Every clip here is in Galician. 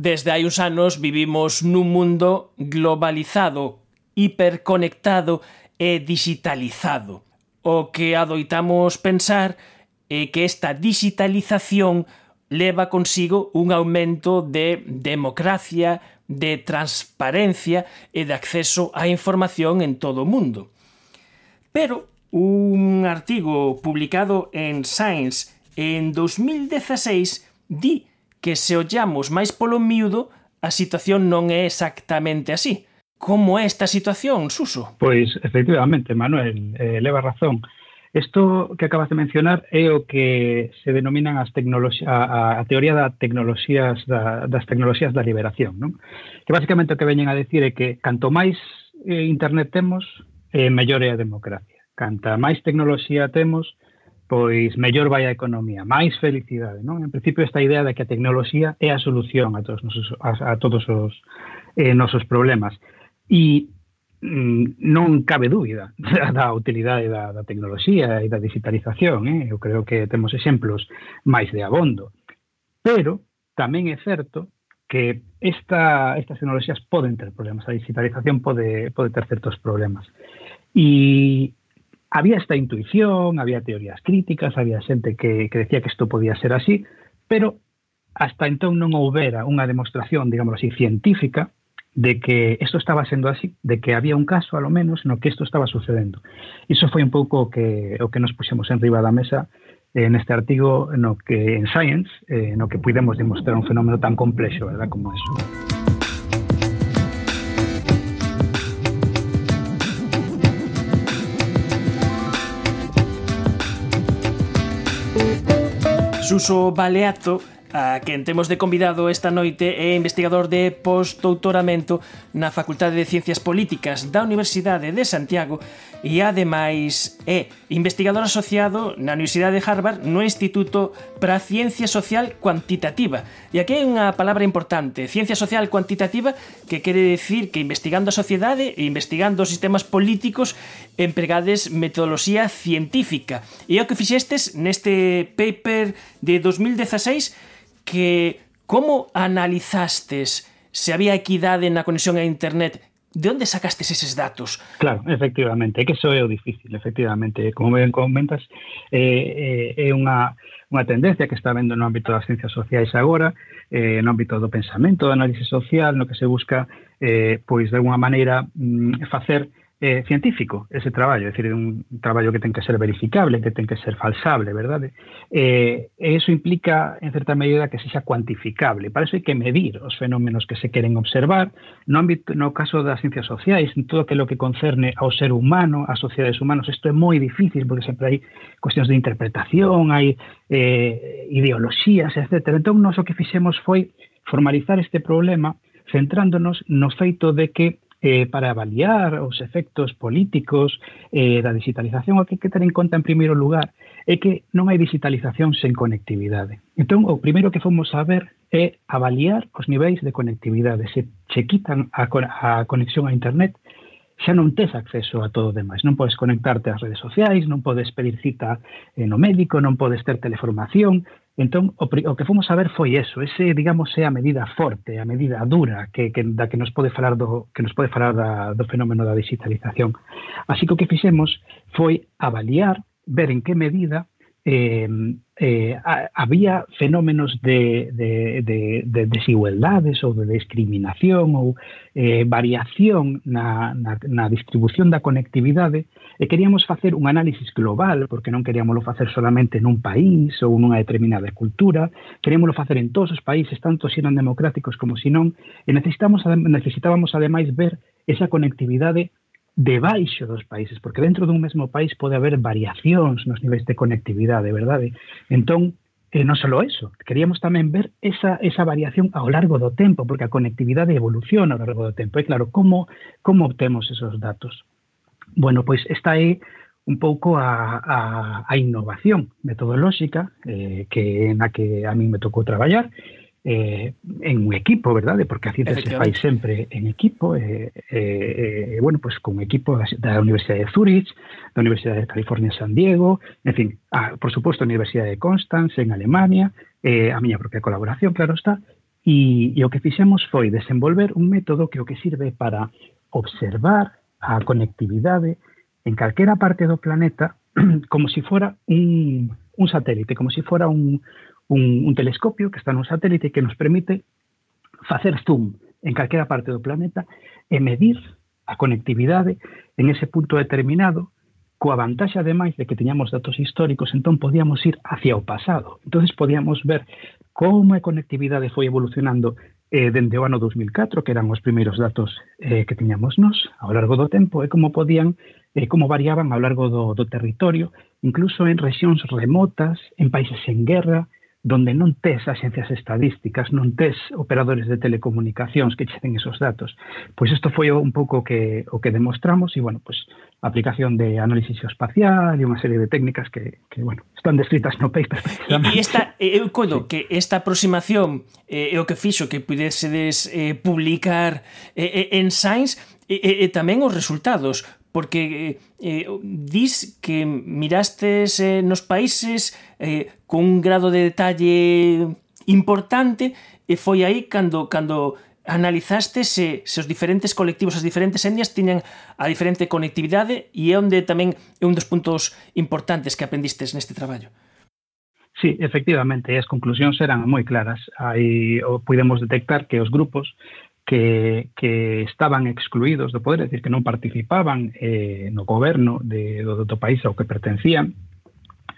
Desde hai uns anos vivimos nun mundo globalizado, hiperconectado e digitalizado. O que adoitamos pensar é que esta digitalización leva consigo un aumento de democracia, de transparencia e de acceso á información en todo o mundo. Pero un artigo publicado en Science en 2016 di que se ollamos máis polo miúdo, a situación non é exactamente así. Como é esta situación, Suso? Pois, efectivamente, Manuel, eh, leva razón. Isto que acabas de mencionar é o que se denominan as a, a teoría da tecnoloxías da, das tecnoloxías da liberación, non? Que basicamente o que veñen a decir é que canto máis eh, internet temos, eh, mellor é a democracia. Canta máis tecnoloxía temos, pois mellor vai a economía, máis felicidade, non? En principio esta idea de que a tecnoloxía é a solución a todos nosos, a, a todos os eh, nosos problemas. E mm, non cabe dúbida da, da utilidade da, da tecnoloxía e da digitalización, eh? eu creo que temos exemplos máis de abondo. Pero tamén é certo que esta, estas tecnoloxías poden ter problemas, a digitalización pode, pode ter certos problemas. E había esta intuición, había teorías críticas, había xente que, que decía que isto podía ser así, pero hasta entón non houbera unha demostración, digamos así, científica de que isto estaba sendo así, de que había un caso, a lo menos, no que isto estaba sucedendo. Iso foi un pouco o que, o que nos puxemos en riba da mesa eh, neste artigo no que en Science, eh, no que pudemos demostrar un fenómeno tan complexo, verdad, como eso. Suso Baleato A quen temos de convidado esta noite é investigador de postdoutoramento na Facultade de Ciencias Políticas da Universidade de Santiago e ademais é investigador asociado na Universidade de Harvard no Instituto para Ciencia Social Cuantitativa. E aquí hai unha palabra importante, ciencia social cuantitativa, que quere decir que investigando a sociedade e investigando os sistemas políticos empregades metodoloxía científica. E é o que fixestes neste paper de 2016 que como analizastes se había equidade na conexión a internet De onde sacastes eses datos? Claro, efectivamente, que eso é o difícil, efectivamente. Como ben comentas, é, é, é unha, unha tendencia que está vendo no ámbito das ciencias sociais agora, eh, no ámbito do pensamento, do análise social, no que se busca, eh, pois, de alguma maneira, mm, facer eh, científico ese traballo, é dicir, un traballo que ten que ser verificable, que ten que ser falsable, verdade? Eh, e iso implica, en certa medida, que sexa cuantificable. Para iso hai que medir os fenómenos que se queren observar no, ámbito, no caso das ciencias sociais, en todo aquilo que concerne ao ser humano, ás sociedades humanas. Isto é moi difícil, porque sempre hai cuestións de interpretación, hai eh, ideoloxías, etc. Entón, nos o que fixemos foi formalizar este problema centrándonos no feito de que eh, para avaliar os efectos políticos eh, da digitalización, o que hai que ter en conta en primeiro lugar é que non hai digitalización sen conectividade. Entón, o primeiro que fomos a ver é avaliar os niveis de conectividade. Se, che quitan a, a conexión a internet, xa non tes acceso a todo o demais. Non podes conectarte ás redes sociais, non podes pedir cita eh, no médico, non podes ter teleformación. Entón, o, o que fomos a ver foi eso. Ese, digamos, é a medida forte, a medida dura que, que, da que nos pode falar do, que nos pode falar da, do fenómeno da digitalización. Así que o que fixemos foi avaliar, ver en que medida eh, eh, a, había fenómenos de, de, de, de, desigualdades ou de discriminación ou eh, variación na, na, na distribución da conectividade e queríamos facer un análisis global porque non queríamoslo facer solamente nun país ou nunha determinada cultura queríamoslo facer en todos os países tanto se si eran democráticos como se si non e necesitamos, necesitábamos ademais ver esa conectividade debaixo dos países, porque dentro dun mesmo país pode haber variacións nos niveis de conectividade, verdade? Entón, eh, non só eso, queríamos tamén ver esa, esa variación ao largo do tempo, porque a conectividade evoluciona ao largo do tempo. E claro, como, como obtemos esos datos? Bueno, pois esta é un pouco a, a, a innovación metodolóxica eh, que na que a mí me tocou traballar, eh, en un equipo, verdade? Porque a ciencia se fai sempre en equipo, eh, eh, bueno, pues con equipo da Universidade de Zurich, da Universidade de California San Diego, en fin, a, por suposto, a Universidade de Constance en Alemania, eh, a miña propia colaboración, claro está, e, e o que fixemos foi desenvolver un método que o que sirve para observar a conectividade en calquera parte do planeta como si fora un, un satélite, como si fora un, un, un telescopio que está nun satélite que nos permite facer zoom en calquera parte do planeta e medir a conectividade en ese punto determinado coa vantaxe ademais de que teñamos datos históricos, entón podíamos ir hacia o pasado. Entonces podíamos ver como a conectividade foi evolucionando eh, dende o ano 2004, que eran os primeiros datos eh, que tiñamos nós ao largo do tempo, e como podían, eh, como variaban ao largo do, do territorio, incluso en rexións remotas, en países en guerra, donde non tes agencias estadísticas, non tes operadores de telecomunicacións que checen esos datos. Pois isto foi un pouco que, o que demostramos e, bueno, pois, aplicación de análisis espacial e unha serie de técnicas que, que bueno, están descritas no paper. E esta, eu coido sí. que esta aproximación eh, é o que fixo que pudesedes eh, publicar eh, eh, en Science e, e, e tamén os resultados porque eh, eh, dis que mirastes eh, nos países eh, con un grado de detalle importante e foi aí cando cando analizaste se, se os diferentes colectivos, as diferentes etnias tiñan a diferente conectividade e é onde tamén é un dos puntos importantes que aprendistes neste traballo. Sí, efectivamente, as conclusións eran moi claras. Aí o podemos detectar que os grupos que, que estaban excluídos do poder, é dicir, que non participaban eh, no goberno de, do, do país ao que pertencían,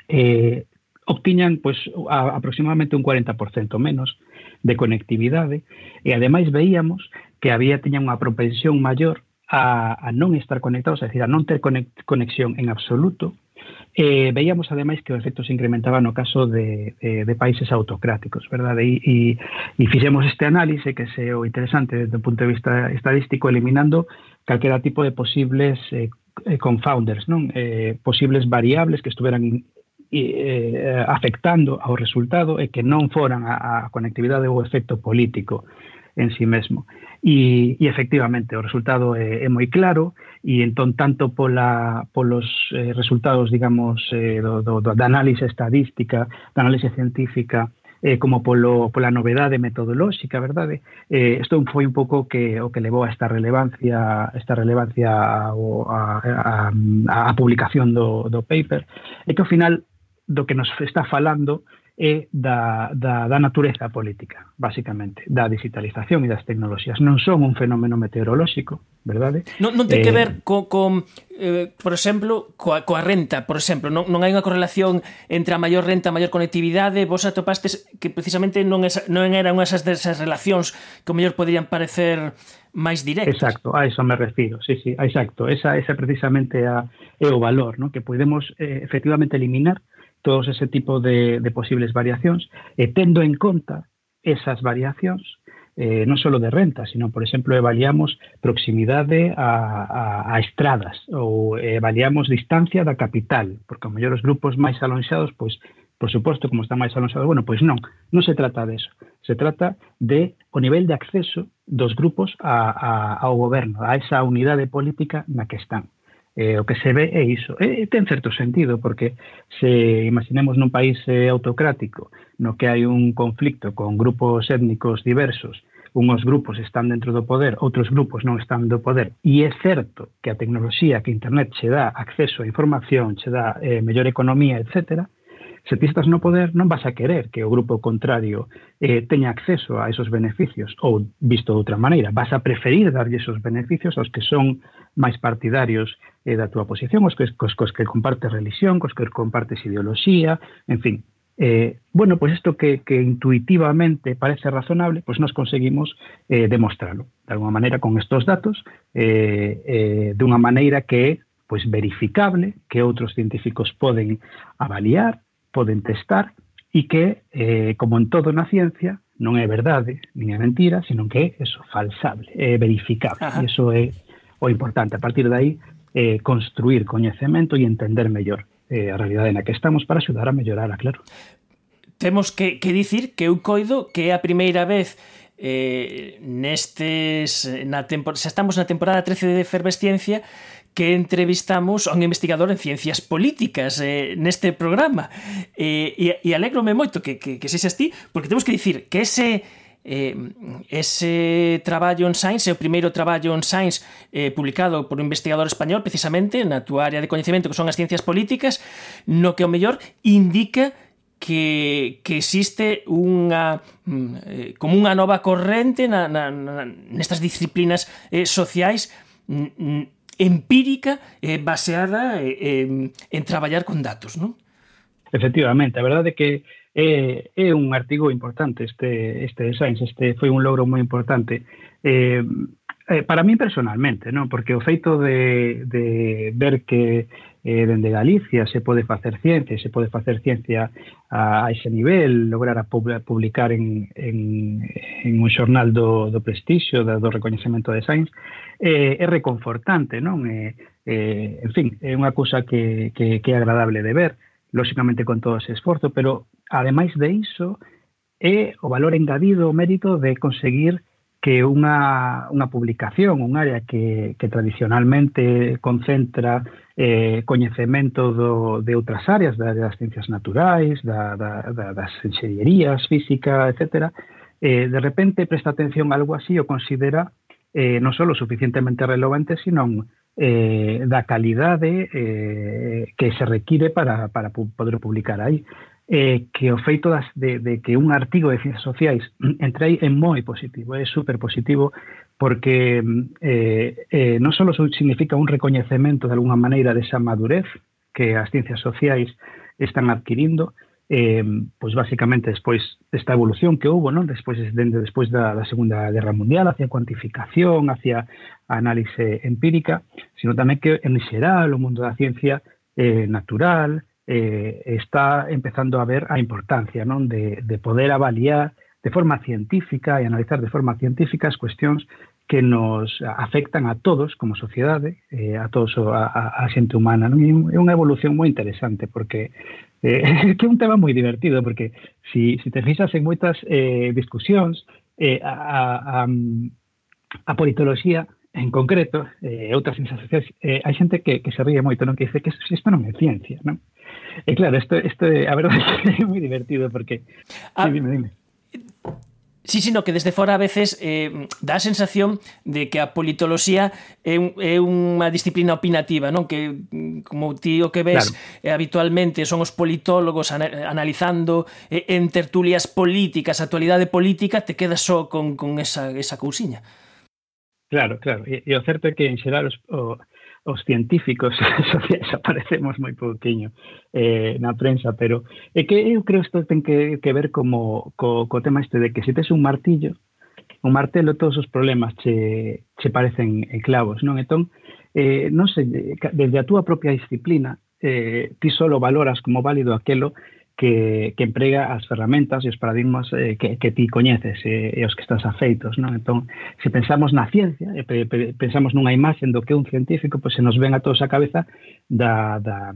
eh, obtiñan pois, a, aproximadamente un 40% menos de conectividade e ademais veíamos que había tiña unha propensión maior a, a non estar conectados, é dicir, a non ter conexión en absoluto Eh, veíamos ademais que o efecto se incrementaba no caso de, de, de países autocráticos, verdade? E, e, e fixemos este análise que se o interesante desde o punto de vista estadístico eliminando calquera tipo de posibles eh, eh confounders, non? Eh, posibles variables que estuveran eh, eh, afectando ao resultado e que non foran a, a conectividade ou efecto político en sí mesmo. E, e efectivamente, o resultado é, é moi claro e entón tanto pola, polos eh, resultados, digamos, eh, do, do, do, da análise estadística, da análise científica, eh, como polo, pola novedade metodolóxica, verdade? Eh, isto foi un pouco que o que levou a esta relevancia esta relevancia ao, a, a, a, a publicación do, do paper, é que ao final do que nos está falando é da, da, da natureza política, basicamente, da digitalización e das tecnoloxías. Non son un fenómeno meteorolóxico, verdade? Non, non ten eh, que ver co, co eh, por exemplo, coa, coa renta, por exemplo. Non, non hai unha correlación entre a maior renta e a maior conectividade. Vos atopastes que precisamente non, es, non eran unhas desas relacións que o mellor poderían parecer máis directas. Exacto, a eso me refiro. Sí, sí, exacto. Esa, esa precisamente a, é o valor, ¿no? que podemos eh, efectivamente eliminar todos ese tipo de, de posibles variacións, e eh, tendo en conta esas variacións, eh, non só de renta, sino, por exemplo, avaliamos proximidade a, a, a estradas ou avaliamos distancia da capital, porque ao mellor os grupos máis alonxados, pois, por suposto, como están máis alonxados, bueno, pois non, non se trata de eso. Se trata de o nivel de acceso dos grupos a, a, ao goberno, a esa unidade política na que están eh, o que se ve é iso. E, ten certo sentido, porque se imaginemos nun país eh, autocrático no que hai un conflicto con grupos étnicos diversos, unhos grupos están dentro do poder, outros grupos non están do poder, e é certo que a tecnoloxía que Internet che dá acceso a información, che dá eh, mellor economía, etcétera, Se ti estás no poder, non vas a querer que o grupo contrario eh, teña acceso a esos beneficios, ou, visto de outra maneira, vas a preferir darlle esos beneficios aos que son máis partidarios eh, da túa posición, os que, cos, cos que compartes religión, cos que compartes ideoloxía, en fin, Eh, bueno, pues isto que, que, intuitivamente parece razonable, pues nos conseguimos eh, demostrarlo, de alguna maneira, con estos datos, eh, eh de unha maneira que é pues, verificable, que outros científicos poden avaliar, poden testar e que, eh, como en todo na ciencia, non é verdade, nin é mentira, senón que é eso, falsable, é verificable. Ajá. E iso é o importante. A partir de aí, eh, construir coñecemento e entender mellor eh, a realidade na que estamos para axudar a mellorar, claro. Temos que, que dicir que eu coido que é a primeira vez eh, nestes na tempor... xa estamos na temporada 13 de efervesciencia que entrevistamos a un investigador en ciencias políticas eh, neste programa. Eh, e, e alegrome moito que, que, que sexas ti, porque temos que dicir que ese eh, ese traballo en Science, é o primeiro traballo en Science eh, publicado por un investigador español precisamente na túa área de coñecemento que son as ciencias políticas, no que o mellor indica que, que existe unha mm, eh, como unha nova corrente na, na, na, nestas disciplinas eh, sociais empírica eh, baseada eh, en, en traballar con datos, non? Efectivamente, a verdade é que é, é un artigo importante este este de Science, este foi un logro moi importante. Eh, eh, para mí personalmente, non? Porque o feito de, de ver que eh, dende Galicia se pode facer ciencia, se pode facer ciencia a, a ese nivel, lograr a publicar en, en, en un xornal do, do prestixio, do, do recoñecemento de Sainz, eh, é reconfortante, non? Eh, eh, en fin, é unha cousa que, que, que é agradable de ver, lóxicamente con todo ese esforzo, pero ademais de iso, é o valor engadido, o mérito de conseguir que unha, unha publicación, un área que, que tradicionalmente concentra eh, coñecemento do, de outras áreas, da, das ciencias naturais, da, da, da, das enxeñerías, física, etc., eh, de repente presta atención a algo así o considera eh, non só suficientemente relevante, sino eh, da calidade eh, que se require para, para poder publicar aí eh, que o feito das, de, de que un artigo de ciencias sociais entre aí é moi positivo, é super positivo, porque eh, eh, non só significa un recoñecemento de alguna maneira desa madurez que as ciencias sociais están adquirindo, eh, pois basicamente despois desta evolución que houve, non? Despois dende despois da, da Segunda Guerra Mundial hacia cuantificación, hacia a análise empírica, sino tamén que en xeral o mundo da ciencia eh, natural, eh, está empezando a ver a importancia non? De, de poder avaliar de forma científica e analizar de forma científica as cuestións que nos afectan a todos como sociedade, eh, a todos a, a, a xente humana. Non? É unha evolución moi interesante porque eh, que é un tema moi divertido porque si, si te fixas en moitas eh, discusións eh, a, a, a politoloxía en concreto, eh, outras ciencias sociais, eh, hai xente que, que se ríe moito, non? que dice que isto non é ciencia, non? E claro, isto, isto a verdade é moi divertido porque... Ah, sí, dime, dime. Sí, sino que desde fora a veces eh, dá a sensación de que a politoloxía é, un, é unha disciplina opinativa, non? Que como ti o que ves claro. eh, habitualmente son os politólogos analizando eh, en tertulias políticas, actualidade política, te quedas só con, con esa, esa cousiña. Claro, claro. E, e o certo é que en xeral os, o, os científicos sociais aparecemos moi pouquiño eh, na prensa, pero é que eu creo isto ten que, que ver como co, co tema este de que se tes un martillo, un martelo todos os problemas che, che parecen clavos, non? Entón, eh, non sei, desde a túa propia disciplina, eh, ti solo valoras como válido aquelo que, que emprega as ferramentas e os paradigmas eh, que, que ti coñeces e, e os que estás afeitos. Non? Entón, se pensamos na ciencia, e pe, pe, pensamos nunha imaxe do que un científico, pois se nos ven a todos a cabeza da, da,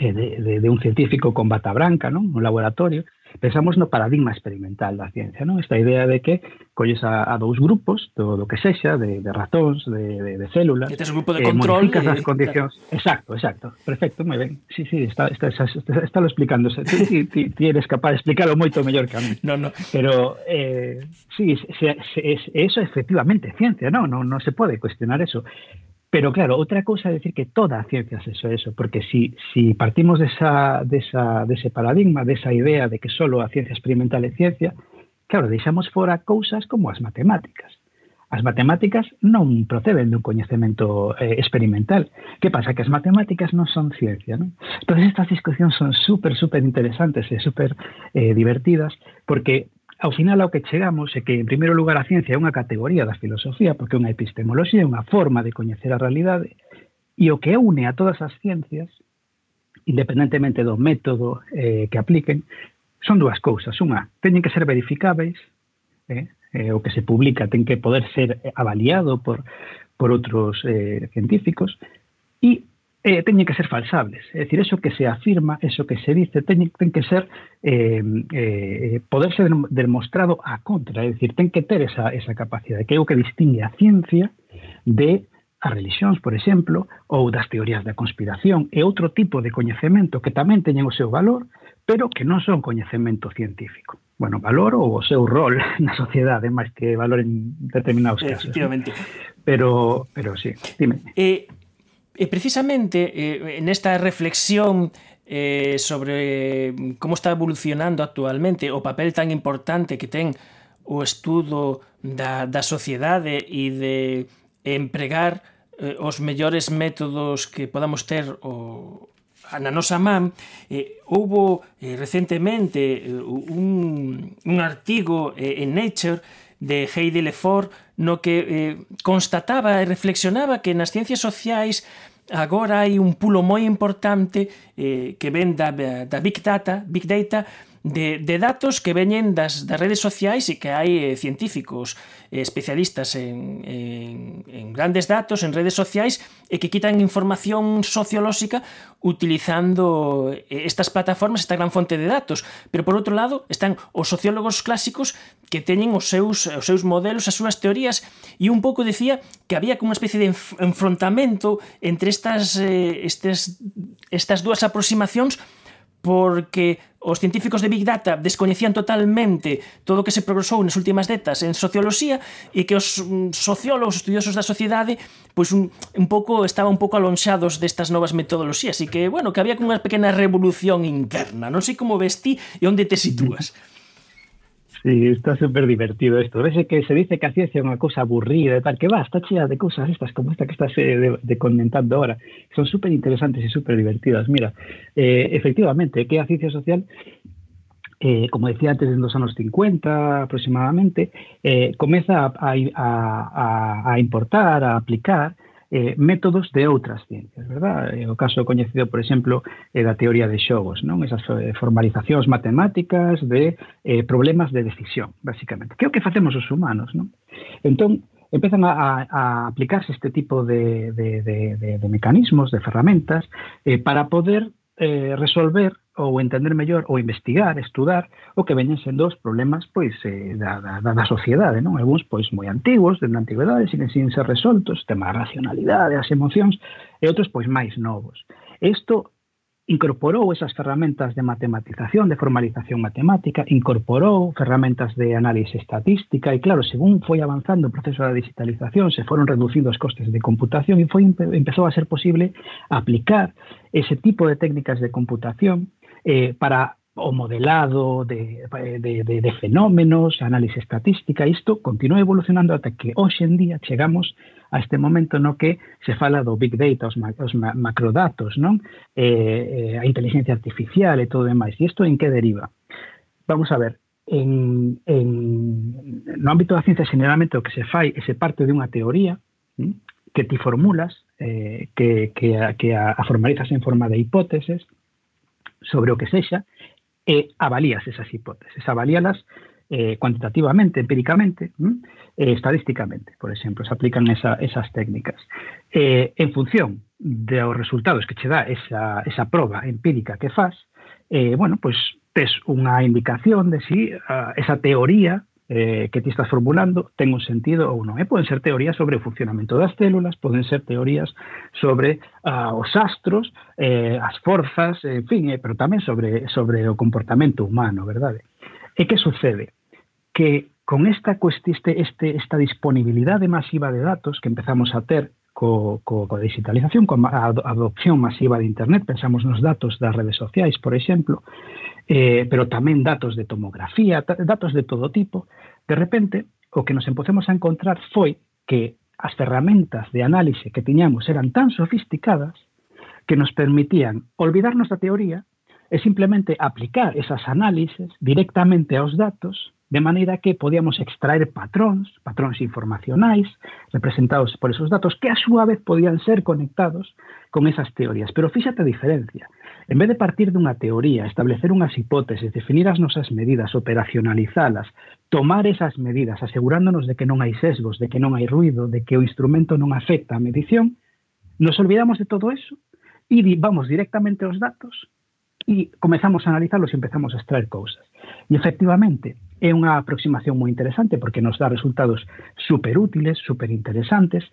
Eh, de, de, de, un científico con bata branca, ¿no? un laboratorio, pensamos no paradigma experimental da ciencia, ¿no? esta idea de que colles a, a dous grupos, do, do que sexa, de, de ratóns, de, de, de células, Este un grupo de eh, control, eh, as condicións. Claro. Exacto, exacto, perfecto, moi ben. Sí, sí, está, está, está, está, está lo explicando. Ti, ti, ti eres capaz de explicarlo moito mellor que a mí. No, no. Pero eh, sí, se, se, se, eso efectivamente ciencia, non? no, no se pode cuestionar eso. Pero claro, outra cousa é decir que toda ciencia é eso, porque si, si partimos desa, desa, dese paradigma, desa idea de que solo a ciencia experimental é ciencia, claro, deixamos fora cousas como as matemáticas. As matemáticas non proceden dun coñecemento eh, experimental. Que pasa? Que as matemáticas non son ciencia, non? Todas estas discusións son super, super interesantes e super eh, divertidas porque Ao final ao que chegamos é que, en primeiro lugar, a ciencia é unha categoría da filosofía, porque é unha epistemoloxía é unha forma de coñecer a realidade, e o que une a todas as ciencias, independentemente do método eh, que apliquen, son dúas cousas. Unha, teñen que ser verificáveis, eh, eh, o que se publica ten que poder ser avaliado por, por outros eh, científicos, e eh, teñen que ser falsables. É dicir, eso que se afirma, eso que se dice, teñen, ten que ser eh, eh, poder ser demostrado a contra. É dicir, ten que ter esa, esa capacidade, que é o que distingue a ciencia de as religións, por exemplo, ou das teorías da conspiración e outro tipo de coñecemento que tamén teñen o seu valor, pero que non son coñecemento científico. Bueno, valor ou o seu rol na sociedade, máis que valor en determinados casos. Efectivamente. Pero, pero sí, dime. Eh, E precisamente eh, nesta reflexión eh, sobre mm, como está evolucionando actualmente o papel tan importante que ten o estudo da, da sociedade e de empregar eh, os mellores métodos que podamos ter o, na nosa man eh, houbo eh, recentemente eh, un, un artigo eh, en Nature de Heidi Lefort no que eh, constataba e reflexionaba que nas ciencias sociais agora hai un pulo moi importante eh, que ven da, da Big Data, Big Data de, de datos que veñen das, das redes sociais e que hai eh, científicos eh, especialistas en, en, en grandes datos, en redes sociais, e que quitan información sociolóxica utilizando eh, estas plataformas, esta gran fonte de datos. Pero por outro lado están os sociólogos clásicos que teñen os seus, os seus modelos, as súas teorías, e un pouco decía que había como unha especie de enfrontamento entre estas, eh, estes, estas dúas aproximacións porque Os científicos de Big Data descoñecían totalmente todo o que se progresou nas últimas décadas en socioloxía e que os mm, sociólogos, estudiosos da sociedade, pois un, un pouco estaba un pouco alonxados destas novas metodoloxías e que, bueno, que había como unha pequena revolución interna. Non sei como vestí e onde te sitúas. Sí, está súper divertido esto. Ves que se dice que a ciencia é unha cousa aburrida e tal, que va, está chea de cousas estas como esta que estás eh, comentando ahora. Son súper interesantes e súper divertidas. Mira, eh, efectivamente, que a ciencia social eh, como decía antes, en los anos 50 aproximadamente, eh, comeza a, a, a, a importar, a aplicar eh, métodos de outras ciencias, verdad? Eh, o caso coñecido, por exemplo, é da teoría de xogos, non? Esas eh, formalizacións matemáticas de eh, problemas de decisión, basicamente. Que é o que facemos os humanos, non? Entón, empezan a, a aplicarse este tipo de, de, de, de, de mecanismos, de ferramentas, eh, para poder eh, resolver ou entender mellor ou investigar, estudar o que veñen sendo os problemas pois eh, da, da, da sociedade, non? Alguns pois moi antigos, dende a antigüedade, sin, sin ser resoltos, tema da racionalidade, as emocións, e outros pois máis novos. Isto incorporou esas ferramentas de matematización, de formalización matemática, incorporou ferramentas de análise estatística e, claro, según foi avanzando o proceso da digitalización, se foron reducindo os costes de computación e foi empezou a ser posible aplicar ese tipo de técnicas de computación eh, para o modelado de, de, de, de fenómenos, análise estatística, isto continúa evolucionando ata que hoxe en día chegamos a este momento no que se fala do Big Data, os, ma, os ma, macrodatos, non? Eh, eh, a inteligencia artificial e todo demais. E isto en que deriva? Vamos a ver, en, en, no ámbito da ciencia generalmente o que se fai é se parte de unha teoría mm, que ti formulas, eh, que, que, a, que a, a formalizas en forma de hipóteses, sobre o que sexa e avalías esas hipóteses, avalíalas eh, cuantitativamente, empíricamente, eh, estadísticamente, por exemplo, se aplican esa, esas técnicas. Eh, en función dos resultados que che dá esa, esa proba empírica que fas, eh, bueno, pois pues, tes unha indicación de si uh, esa teoría eh, que ti estás formulando ten un sentido ou non. E poden ser teorías sobre o funcionamento das células, poden ser teorías sobre ah, os astros, eh, as forzas, en fin, eh, pero tamén sobre, sobre o comportamento humano, verdade? E que sucede? Que con esta, este, este, esta disponibilidade masiva de datos que empezamos a ter co, co, co digitalización, con a adopción masiva de Internet, pensamos nos datos das redes sociais, por exemplo, eh, pero tamén datos de tomografía, datos de todo tipo, de repente o que nos empecemos a encontrar foi que as ferramentas de análise que tiñamos eran tan sofisticadas que nos permitían olvidarnos da teoría e simplemente aplicar esas análises directamente aos datos de maneira que podíamos extraer patróns, patróns informacionais representados por esos datos que a súa vez podían ser conectados con esas teorías. Pero fíxate a diferencia. En vez de partir dunha teoría, establecer unhas hipóteses, definir as nosas medidas, operacionalizalas, tomar esas medidas, asegurándonos de que non hai sesgos, de que non hai ruido, de que o instrumento non afecta a medición, nos olvidamos de todo eso e vamos directamente aos datos e comezamos a analizarlos e empezamos a extraer cousas. E efectivamente, é unha aproximación moi interesante porque nos dá resultados superútiles, superinteresantes,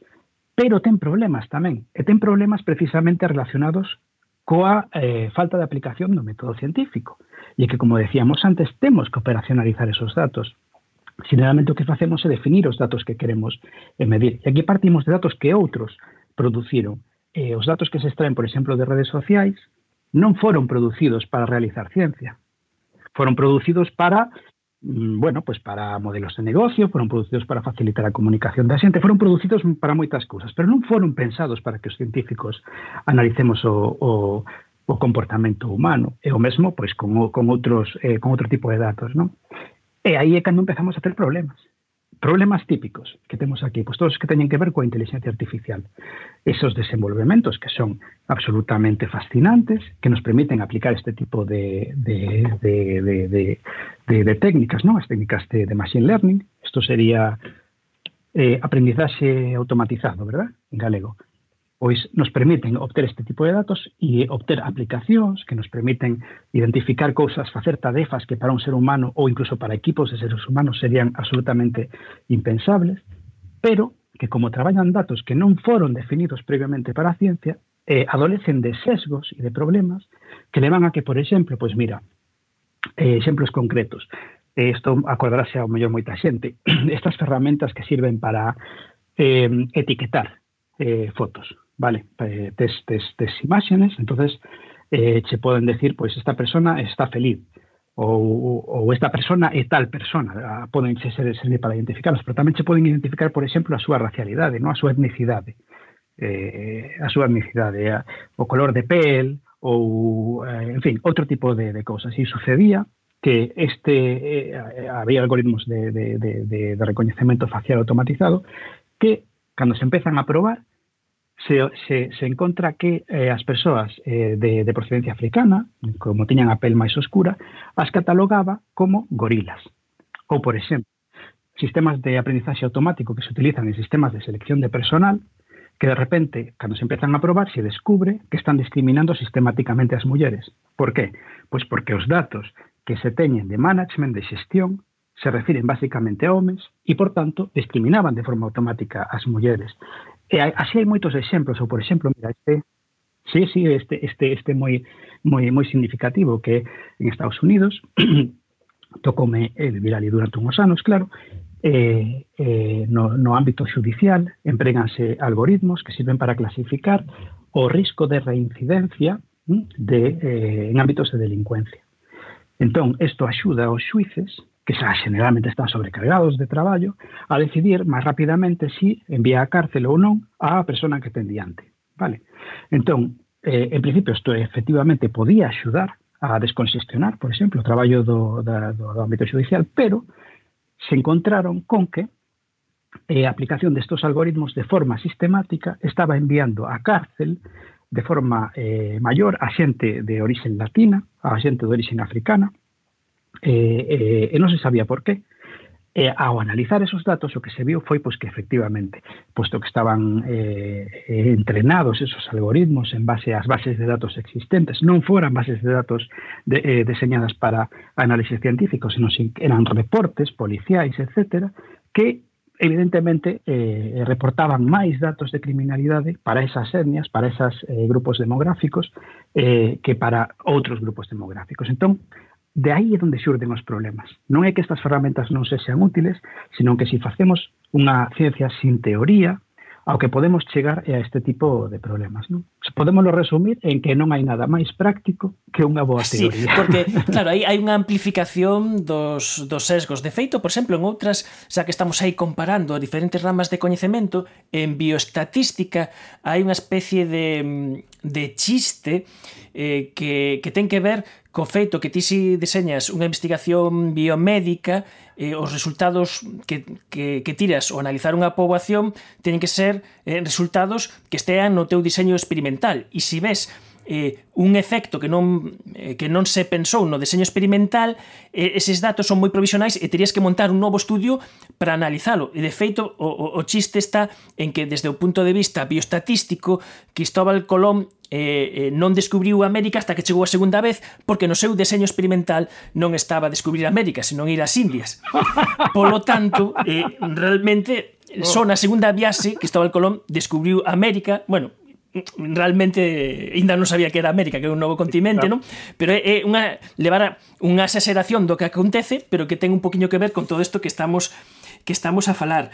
pero ten problemas tamén. E ten problemas precisamente relacionados coa eh, falta de aplicación do método científico. E que, como decíamos antes, temos que operacionalizar esos datos. Generalmente o que facemos é definir os datos que queremos eh, medir. E aquí partimos de datos que outros produciron. Eh, os datos que se extraen, por exemplo, de redes sociais non foron producidos para realizar ciencia. Foron producidos para Mm, bueno, pues para modelos de negocio, foron producidos para facilitar a comunicación da xente, foron producidos para moitas cousas, pero non foron pensados para que os científicos analicemos o, o, o comportamento humano, e o mesmo pois con, con outros eh, con outro tipo de datos, non? E aí é cando empezamos a ter problemas. Problemas típicos que temos aquí, pues todos que teñen que ver coa inteligencia artificial. Esos desenvolvementos que son absolutamente fascinantes, que nos permiten aplicar este tipo de, técnicas, ¿no? as técnicas de, machine learning. Isto sería eh, aprendizaxe automatizado, verdad? En galego pois nos permiten obter este tipo de datos e obter aplicacións que nos permiten identificar cousas, facer tarefas que para un ser humano ou incluso para equipos de seres humanos serían absolutamente impensables, pero que como traballan datos que non foron definidos previamente para a ciencia, eh, adolecen de sesgos e de problemas que levan a que, por exemplo, pois mira, eh, exemplos concretos, eh, isto acordarase ao mellor moita xente, estas ferramentas que sirven para eh, etiquetar eh, fotos, Vale, eh, imágenes. Entonces, eh, se pueden decir, pues esta persona está feliz o, o, esta persona es tal persona. Ah, pueden ser, servir para identificarlos, pero también se pueden identificar, por ejemplo, a su racialidad, ¿no? a su etnicidad, eh, a su etnicidad, eh, o color de piel, o, en fin, otro tipo de, cosas. Y sucedía que este, había algoritmos de, de, reconocimiento facial automatizado que cuando se empiezan a probar se, se, se encontra que eh, as persoas eh, de, de procedencia africana, como tiñan a pel máis oscura, as catalogaba como gorilas. Ou, por exemplo, sistemas de aprendizaxe automático que se utilizan en sistemas de selección de personal, que de repente, cando se empezan a probar, se descubre que están discriminando sistemáticamente as mulleres. Por qué? Pois porque os datos que se teñen de management de xestión se refiren basicamente a homes e, por tanto, discriminaban de forma automática as mulleres. E así hai moitos exemplos, ou por exemplo, mira, este Sí, sí, este este este moi moi moi significativo que en Estados Unidos tocome el eh, vivir durante uns anos, claro, eh, eh, no, no ámbito judicial empréganse algoritmos que sirven para clasificar o risco de reincidencia mm, de, eh, en ámbitos de delincuencia. Entón, isto axuda aos xuices que xa generalmente están sobrecargados de traballo, a decidir máis rapidamente si envía a cárcel ou non a persona que ten diante. Vale? Entón, eh, en principio, isto efectivamente podía axudar a descongestionar, por exemplo, o traballo do, da, do, do ámbito judicial, pero se encontraron con que eh, a aplicación destos algoritmos de forma sistemática estaba enviando a cárcel de forma eh, maior a xente de orixen latina, a xente de orixen africana, eh, eh, e non se sabía por qué. E, ao analizar esos datos, o que se viu foi pois, que efectivamente, posto que estaban eh, entrenados esos algoritmos en base ás bases de datos existentes, non foran bases de datos de, eh, diseñadas para análisis científicos, senón eran reportes policiais, etcétera, que evidentemente eh, reportaban máis datos de criminalidade para esas etnias, para esos eh, grupos demográficos, eh, que para outros grupos demográficos. Entón, De aí é onde xurden os problemas. Non é que estas ferramentas non se sean útiles, senón que se si facemos unha ciencia sin teoría, ao que podemos chegar é a este tipo de problemas. Non? Podemoslo resumir en que non hai nada máis práctico que unha boa teoría. Sí, porque, claro, hai, hai unha amplificación dos, dos sesgos. De feito, por exemplo, en outras, xa que estamos aí comparando a diferentes ramas de coñecemento, en bioestatística hai unha especie de, de chiste eh, que, que ten que ver co feito que ti si deseñas unha investigación biomédica, eh, os resultados que, que, que tiras ao analizar unha poboación teñen que ser eh, resultados que estean no teu diseño experimental. E se si ves eh, un efecto que non, eh, que non se pensou no deseño experimental, eh, eses datos son moi provisionais e terías que montar un novo estudio para analizalo. E, de feito, o, o, o chiste está en que, desde o punto de vista biostatístico, Cristóbal Colón eh, eh, non descubriu América hasta que chegou a segunda vez porque no seu deseño experimental non estaba a descubrir América, senón ir ás Indias. Polo tanto, eh, realmente oh. son a segunda viaxe que Cristóbal Colón descubriu América, bueno, realmente ainda non sabía que era América, que é un novo continente, claro. non? Pero é, é unha levar unha exageración do que acontece, pero que ten un poquinho que ver con todo isto que estamos que estamos a falar.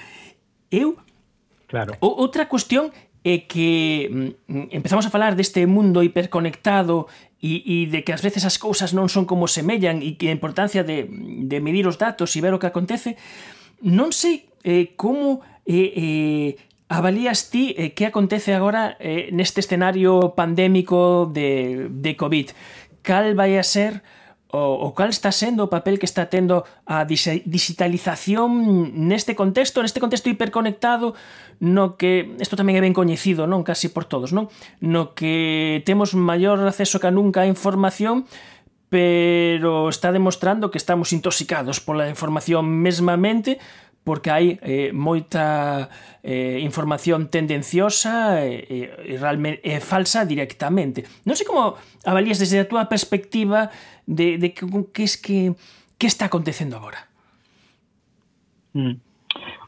Eu Claro. O, outra cuestión é que mm, mm, empezamos a falar deste mundo hiperconectado e, e de que ás veces as cousas non son como semellan e que a importancia de, de medir os datos e ver o que acontece, non sei eh, como eh, eh, Avalías ti eh, que acontece agora eh, neste escenario pandémico de, de COVID? Cal vai a ser o, o cal está sendo o papel que está tendo a digitalización neste contexto, neste contexto hiperconectado, no que, isto tamén é ben coñecido, non casi por todos, non? No que temos maior acceso que nunca a información, pero está demostrando que estamos intoxicados pola información mesmamente, porque hai eh, moita eh, información tendenciosa eh, eh, e, e, realmente, e eh, falsa directamente. Non sei como avalías desde a túa perspectiva de, de que, que, es que, que está acontecendo agora. Mm.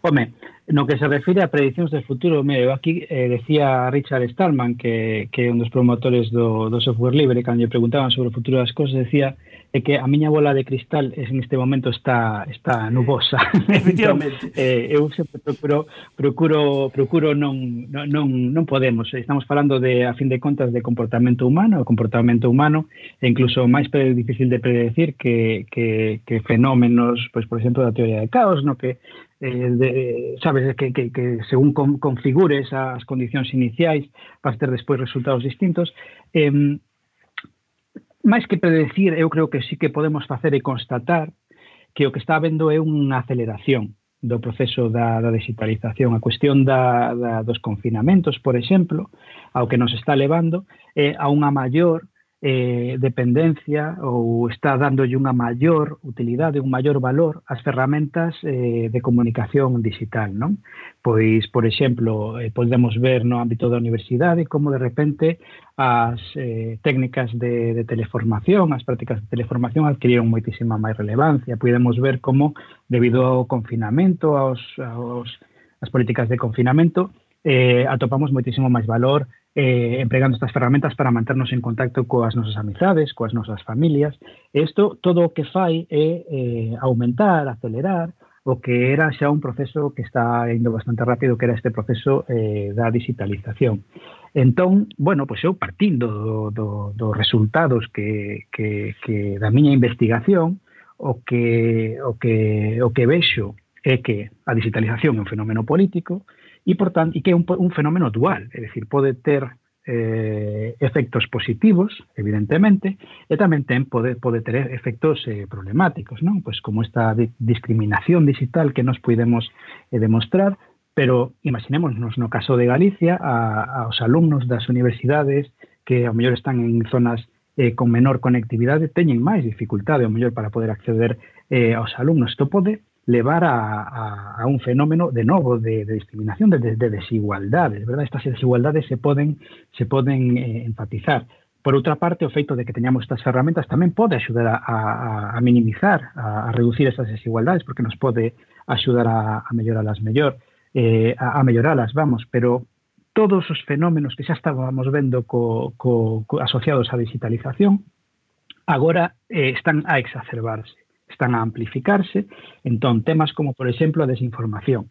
Home, no que se refire a predicións de futuro, me aquí eh, decía Richard Stallman, que, que é un dos promotores do, do software libre, cando lle preguntaban sobre o futuro das cosas, decía é que a miña bola de cristal en este momento está está nubosa. Efectivamente. entón, eh, eu sempre procuro procuro procuro non non non podemos, estamos falando de a fin de contas de comportamento humano, o comportamento humano e incluso máis difícil de predecir que que que fenómenos, pois por exemplo, da teoría de caos, no que eh, de, sabes que, que, que según con, configures as condicións iniciais vas ter despois resultados distintos eh, máis que predecir, eu creo que sí que podemos facer e constatar que o que está habendo é unha aceleración do proceso da, da digitalización. A cuestión da, da, dos confinamentos, por exemplo, ao que nos está levando é a unha maior eh, dependencia ou está dándolle unha maior utilidade, un maior valor ás ferramentas eh, de comunicación digital, non? Pois, por exemplo, eh, podemos ver no ámbito da universidade como de repente as eh, técnicas de, de teleformación, as prácticas de teleformación adquiriron moitísima máis relevancia. Podemos ver como, debido ao confinamento, aos, aos as políticas de confinamento, eh, atopamos moitísimo máis valor eh, empregando estas ferramentas para manternos en contacto coas nosas amizades, coas nosas familias. E isto todo o que fai é eh, aumentar, acelerar, o que era xa un proceso que está indo bastante rápido, que era este proceso eh, da digitalización. Entón, bueno, pois eu partindo do, do, dos resultados que, que, que da miña investigación, o que, o que, o que vexo é que a digitalización é un fenómeno político, e, por tanto, e que é un, un fenómeno dual, é dicir, pode ter eh, efectos positivos, evidentemente, e tamén ten pode, pode ter efectos eh, problemáticos, non? Pois como esta di discriminación digital que nos podemos eh, demostrar, pero imaginémonos no caso de Galicia a, aos alumnos das universidades que ao mellor están en zonas eh, con menor conectividade teñen máis dificultade ao mellor para poder acceder eh, aos alumnos. Isto pode levar a, a, un fenómeno de novo de, discriminación, de, de, desigualdades, verdad? Estas desigualdades se poden se poden eh, enfatizar. Por outra parte, o feito de que teñamos estas ferramentas tamén pode axudar a, minimizar, a, reducir esas desigualdades, porque nos pode axudar a, a melloralas mellor, eh, a, a vamos, pero todos os fenómenos que xa estábamos vendo co, co, co asociados á digitalización agora eh, están a exacerbarse están a amplificarse, entón temas como, por exemplo, a desinformación,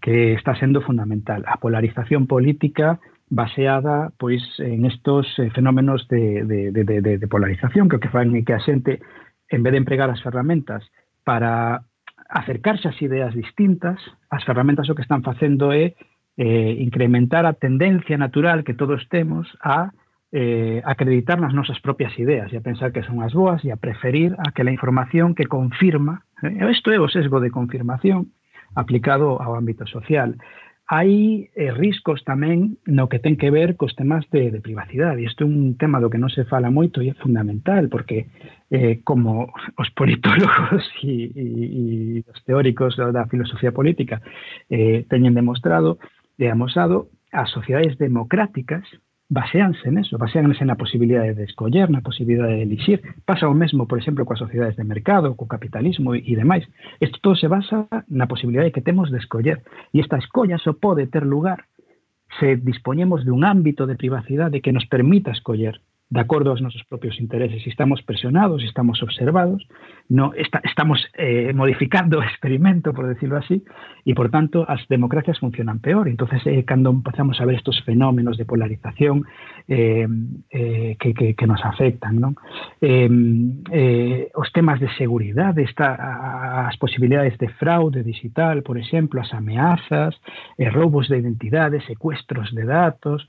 que está sendo fundamental, a polarización política baseada pois en estos eh, fenómenos de, de, de, de, de polarización que o que fan é que a xente en vez de empregar as ferramentas para acercarse ás ideas distintas, as ferramentas o que están facendo é eh, incrementar a tendencia natural que todos temos a eh, acreditar nas nosas propias ideas e a pensar que son as boas e a preferir aquela información que confirma. Eh, isto é o sesgo de confirmación aplicado ao ámbito social. Hai eh, riscos tamén no que ten que ver cos temas de, de privacidade. Isto é un tema do que non se fala moito e é fundamental, porque eh, como os politólogos e, e, e os teóricos da filosofía política eh, teñen demostrado e amosado, as sociedades democráticas baseanse neso, baseanse na posibilidade de escoller, na posibilidade de elixir. Pasa o mesmo, por exemplo, coas sociedades de mercado, co capitalismo e, e demais. Isto todo se basa na posibilidade que temos de escoller. E esta escolla só pode ter lugar se dispoñemos dun ámbito de privacidade que nos permita escoller de acordo aos nosos propios intereses. Si estamos presionados, si estamos observados, no está, estamos eh, modificando experimento, por decirlo así, e, por tanto, as democracias funcionan peor. entonces eh, cando empezamos a ver estos fenómenos de polarización eh, que, que, nos afectan, non? Eh, eh, os temas de seguridade, está, as posibilidades de fraude digital, por exemplo, as ameazas, eh, roubos de identidade, secuestros de datos,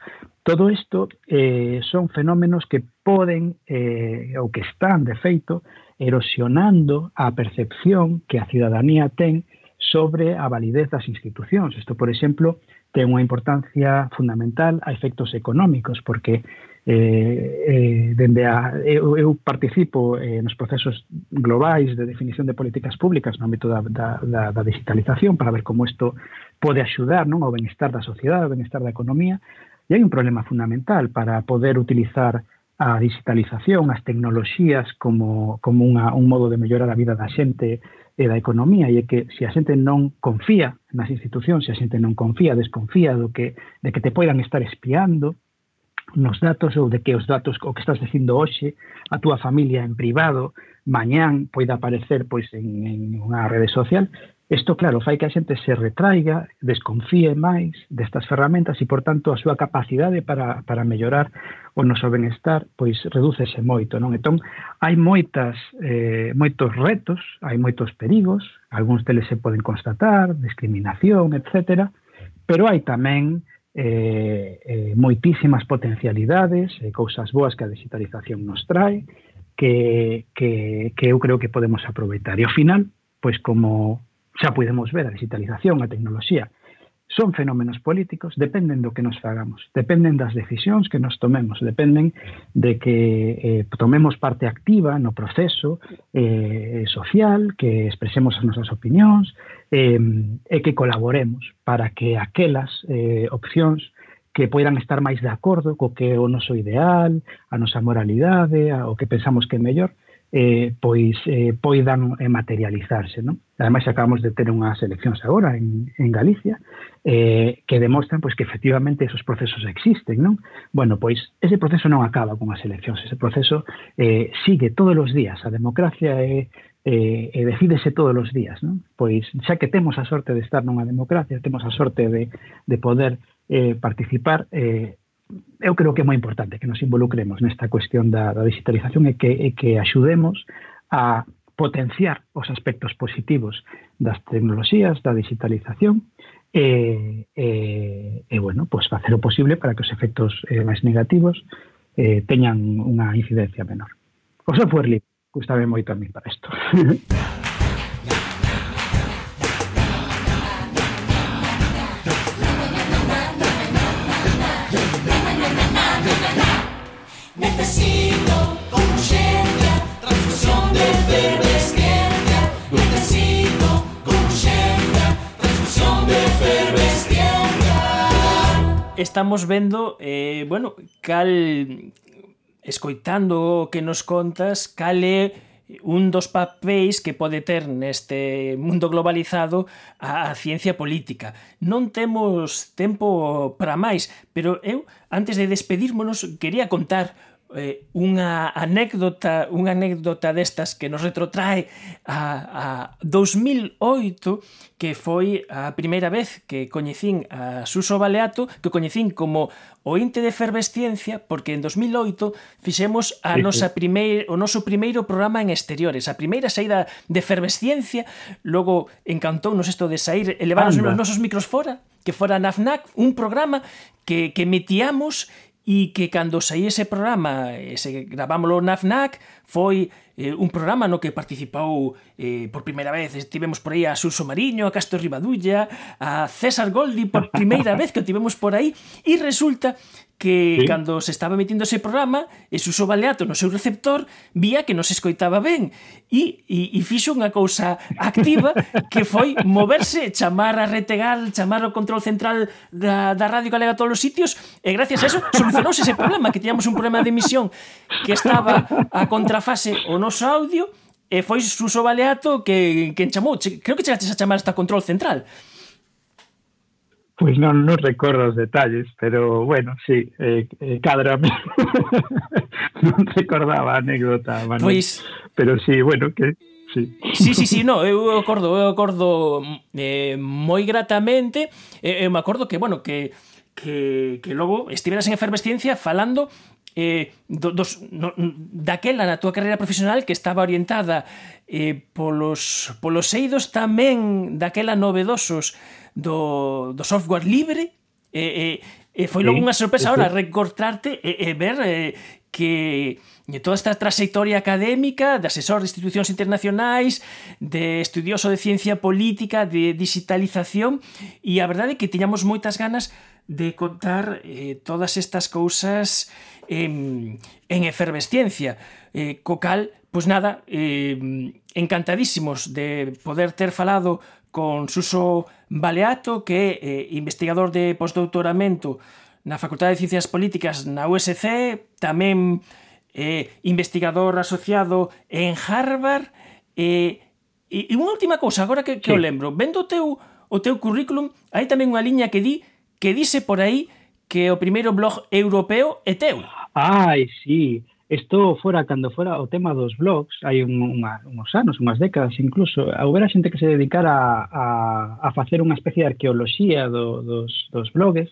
Todo isto eh, son fenómenos que poden, eh, ou que están, de feito, erosionando a percepción que a ciudadanía ten sobre a validez das institucións. Isto, por exemplo, ten unha importancia fundamental a efectos económicos, porque eh, eh, dende a, eu, eu participo eh, nos procesos globais de definición de políticas públicas no ámbito da, da, da, da digitalización para ver como isto pode axudar non ao benestar da sociedade, ao benestar da economía, E hai un problema fundamental para poder utilizar a digitalización, as tecnoloxías como, como unha, un modo de mellorar a vida da xente e da economía. E é que se a xente non confía nas institucións, se a xente non confía, desconfía do que, de que te poidan estar espiando nos datos ou de que os datos o que estás dicindo hoxe a túa familia en privado mañán poida aparecer pois en, en unha rede social Isto, claro, fai que a xente se retraiga, desconfíe máis destas ferramentas e, por tanto, a súa capacidade para, para mellorar o noso benestar pois redúcese moito, non? Entón, hai moitas, eh, moitos retos, hai moitos perigos, algúns deles se poden constatar, discriminación, etc. Pero hai tamén eh, eh, moitísimas potencialidades, eh, cousas boas que a digitalización nos trae, que, que, que eu creo que podemos aproveitar. E ao final, pois como xa podemos ver a digitalización, a tecnoloxía, son fenómenos políticos, dependen do que nos fagamos, dependen das decisións que nos tomemos, dependen de que eh, tomemos parte activa no proceso eh, social, que expresemos as nosas opinións eh, e que colaboremos para que aquelas eh, opcións que poidan estar máis de acordo co que é o noso ideal, a nosa moralidade, a, o que pensamos que é mellor, eh, pois eh, poidan eh, materializarse. Non? Ademais, acabamos de ter unhas eleccións agora en, en Galicia eh, que demostran pois, que efectivamente esos procesos existen. Non? Bueno, pois ese proceso non acaba con as eleccións, ese proceso eh, sigue todos os días. A democracia é eh, e decídese todos os días. Non? Pois xa que temos a sorte de estar nunha democracia, temos a sorte de, de poder eh, participar, eh, eu creo que é moi importante que nos involucremos nesta cuestión da, da digitalización e que, e que axudemos a potenciar os aspectos positivos das tecnoloxías, da digitalización e, e, e bueno, pues facer o posible para que os efectos eh, máis negativos eh, teñan unha incidencia menor. O software libre, gustame moito a mí para isto. estamos vendo, eh, bueno, cal escoitando o que nos contas, cal é un dos papéis que pode ter neste mundo globalizado a, a ciencia política. Non temos tempo para máis, pero eu, antes de despedirmonos, quería contar eh, unha anécdota, unha anécdota destas que nos retrotrae a, a 2008 que foi a primeira vez que coñecín a Suso Baleato, que coñecín como ointe de efervesciencia porque en 2008 fixemos a nosa primeir, o noso primeiro programa en exteriores, a primeira saída de efervesciencia, logo encantounos isto de sair, elevarnos os nosos micros fora, que fora na FNAC, un programa que, que metíamos e que cando saí ese programa, ese gravámoslo na FNAC, foi eh, un programa no que participou eh, por primeira vez, tivemos por aí a Suso Mariño, a Castro Ribadulla, a César Goldi por primeira vez que o tivemos por aí, e resulta que sí. cando se estaba emitindo ese programa e Suso Baleato no seu receptor vía que non se escoitaba ben. E, e, e fixo unha cousa activa que foi moverse chamar a Retegal, chamar o control central da, da Radio Galega a todos os sitios e gracias a eso solucionouse ese problema que tiñamos un problema de emisión que estaba a contrafase o noso audio e foi Suso Baleato que, que chamou. Creo que chegaste a chamar hasta control central. Pois pues non, non recordo os detalles, pero bueno, sí, eh, eh cadrame. non recordaba a anécdota, Manuel. Pois... Pues... Pero sí, bueno, que... Sí. sí, sí, sí, no, eu acordo, eu acordo eh, moi gratamente, eh, eu me acordo que, bueno, que, que, que logo estiveras en Efervesciencia falando eh, do, dos, no, daquela na túa carreira profesional que estaba orientada eh, polos, polos eidos tamén daquela novedosos do, do software libre e, e, e foi logo sí, unha sorpresa ahora reencontrarte e, e ver eh, que eh, toda esta trayectoria académica de asesor de institucións internacionais, de estudioso de ciencia política, de digitalización, e a verdade é que tiñamos moitas ganas de contar eh, todas estas cousas eh, en efervesciencia, eh, co cal, pois nada, eh, encantadísimos de poder ter falado con Suso Baleato, que é eh, investigador de postdoutoramento na Facultade de Ciencias Políticas na USC, tamén eh, investigador asociado en Harvard, eh, e, e unha última cousa, agora que, que sí. o lembro, vendo o teu, o teu currículum, hai tamén unha liña que di que dice por aí que o primeiro blog europeo é teu. Ai, sí, isto fora cando fora o tema dos blogs hai un, unha, uns anos, unhas décadas incluso, houbera xente que se dedicara a, a, a facer unha especie de arqueoloxía do, dos, dos blogs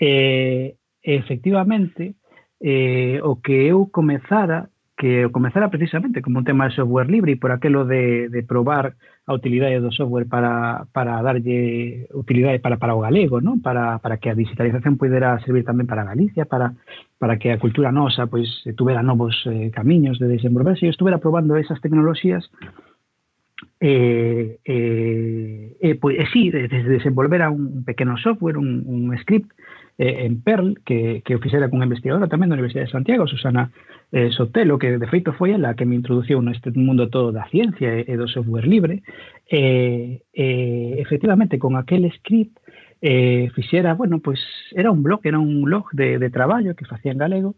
eh, e eh, efectivamente eh, o que eu comezara que comezara precisamente como un tema de software libre e por aquelo de, de probar a utilidade do software para, para darlle utilidade para, para o galego? Para, que a digitalización pudera servir tamén para Galicia, para, que a cultura nosa pois, tuvera novos eh, camiños de desenvolverse. E estuvera probando esas tecnoloxías e, eh, eh, eh, sí, desde desenvolver a un pequeno software, un script eh, en Perl, que, que o fixera con investigadora tamén da Universidade de Santiago, Susana eh, Sotelo, que de feito foi ela que me introduciu neste mundo todo da ciencia e, e do software libre, e, eh, efectivamente con aquel script eh, fixera, bueno, pois era un blog, era un blog de, de traballo que facía en galego,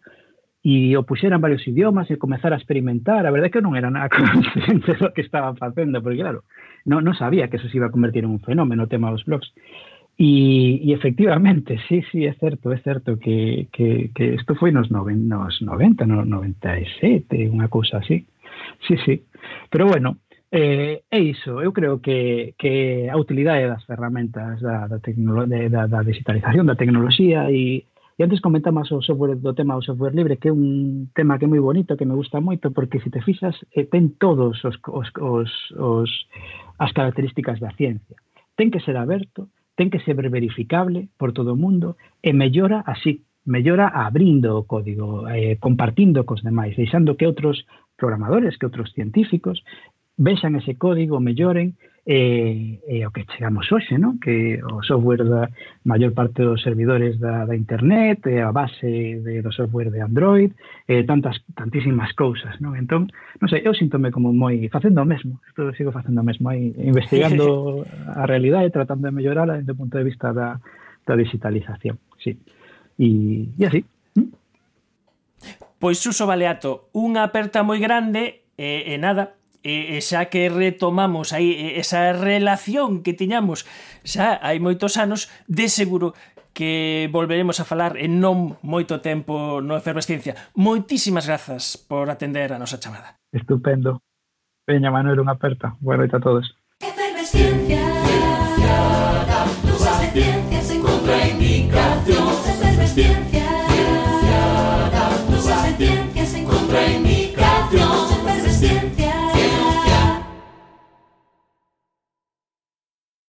e o puxeran varios idiomas e comezar a experimentar. A verdade é que non era nada consciente do que estaban facendo, porque claro, non, non sabía que eso se iba a convertir en un fenómeno o tema dos blogs. E, e efectivamente, sí, sí, é certo, é certo que, que, que isto foi nos, noven, nos 90, no 97, unha cousa así. Sí, sí. Pero bueno, eh, é iso, eu creo que, que a utilidade das ferramentas da, da, da, da digitalización da tecnoloxía e, e antes comentamos o software do tema do software libre que é un tema que é moi bonito, que me gusta moito porque se te fixas eh, ten todos os, os, os, os as características da ciencia ten que ser aberto, ten que ser verificable por todo o mundo e mellora así, mellora abrindo o código, eh, compartindo cos demais, deixando que outros programadores, que outros científicos vexan ese código, melloren, e, e o que chegamos hoxe, non? que o software da maior parte dos servidores da, da internet, e a base de, do software de Android, e tantas, tantísimas cousas. Non? Entón, non sei, eu sintome como moi facendo o mesmo, isto sigo facendo o mesmo, aí, investigando a realidade, tratando de mellorala desde o punto de vista da, da digitalización. Sí. E, e así. Pois, Suso Baleato, unha aperta moi grande e, e nada, e, e xa que retomamos aí esa relación que tiñamos xa hai moitos anos, de seguro que volveremos a falar en non moito tempo no Efervesciencia. Moitísimas grazas por atender a nosa chamada. Estupendo. Veña, Manuel, unha aperta. Boa noite a todos. Efervesciencia.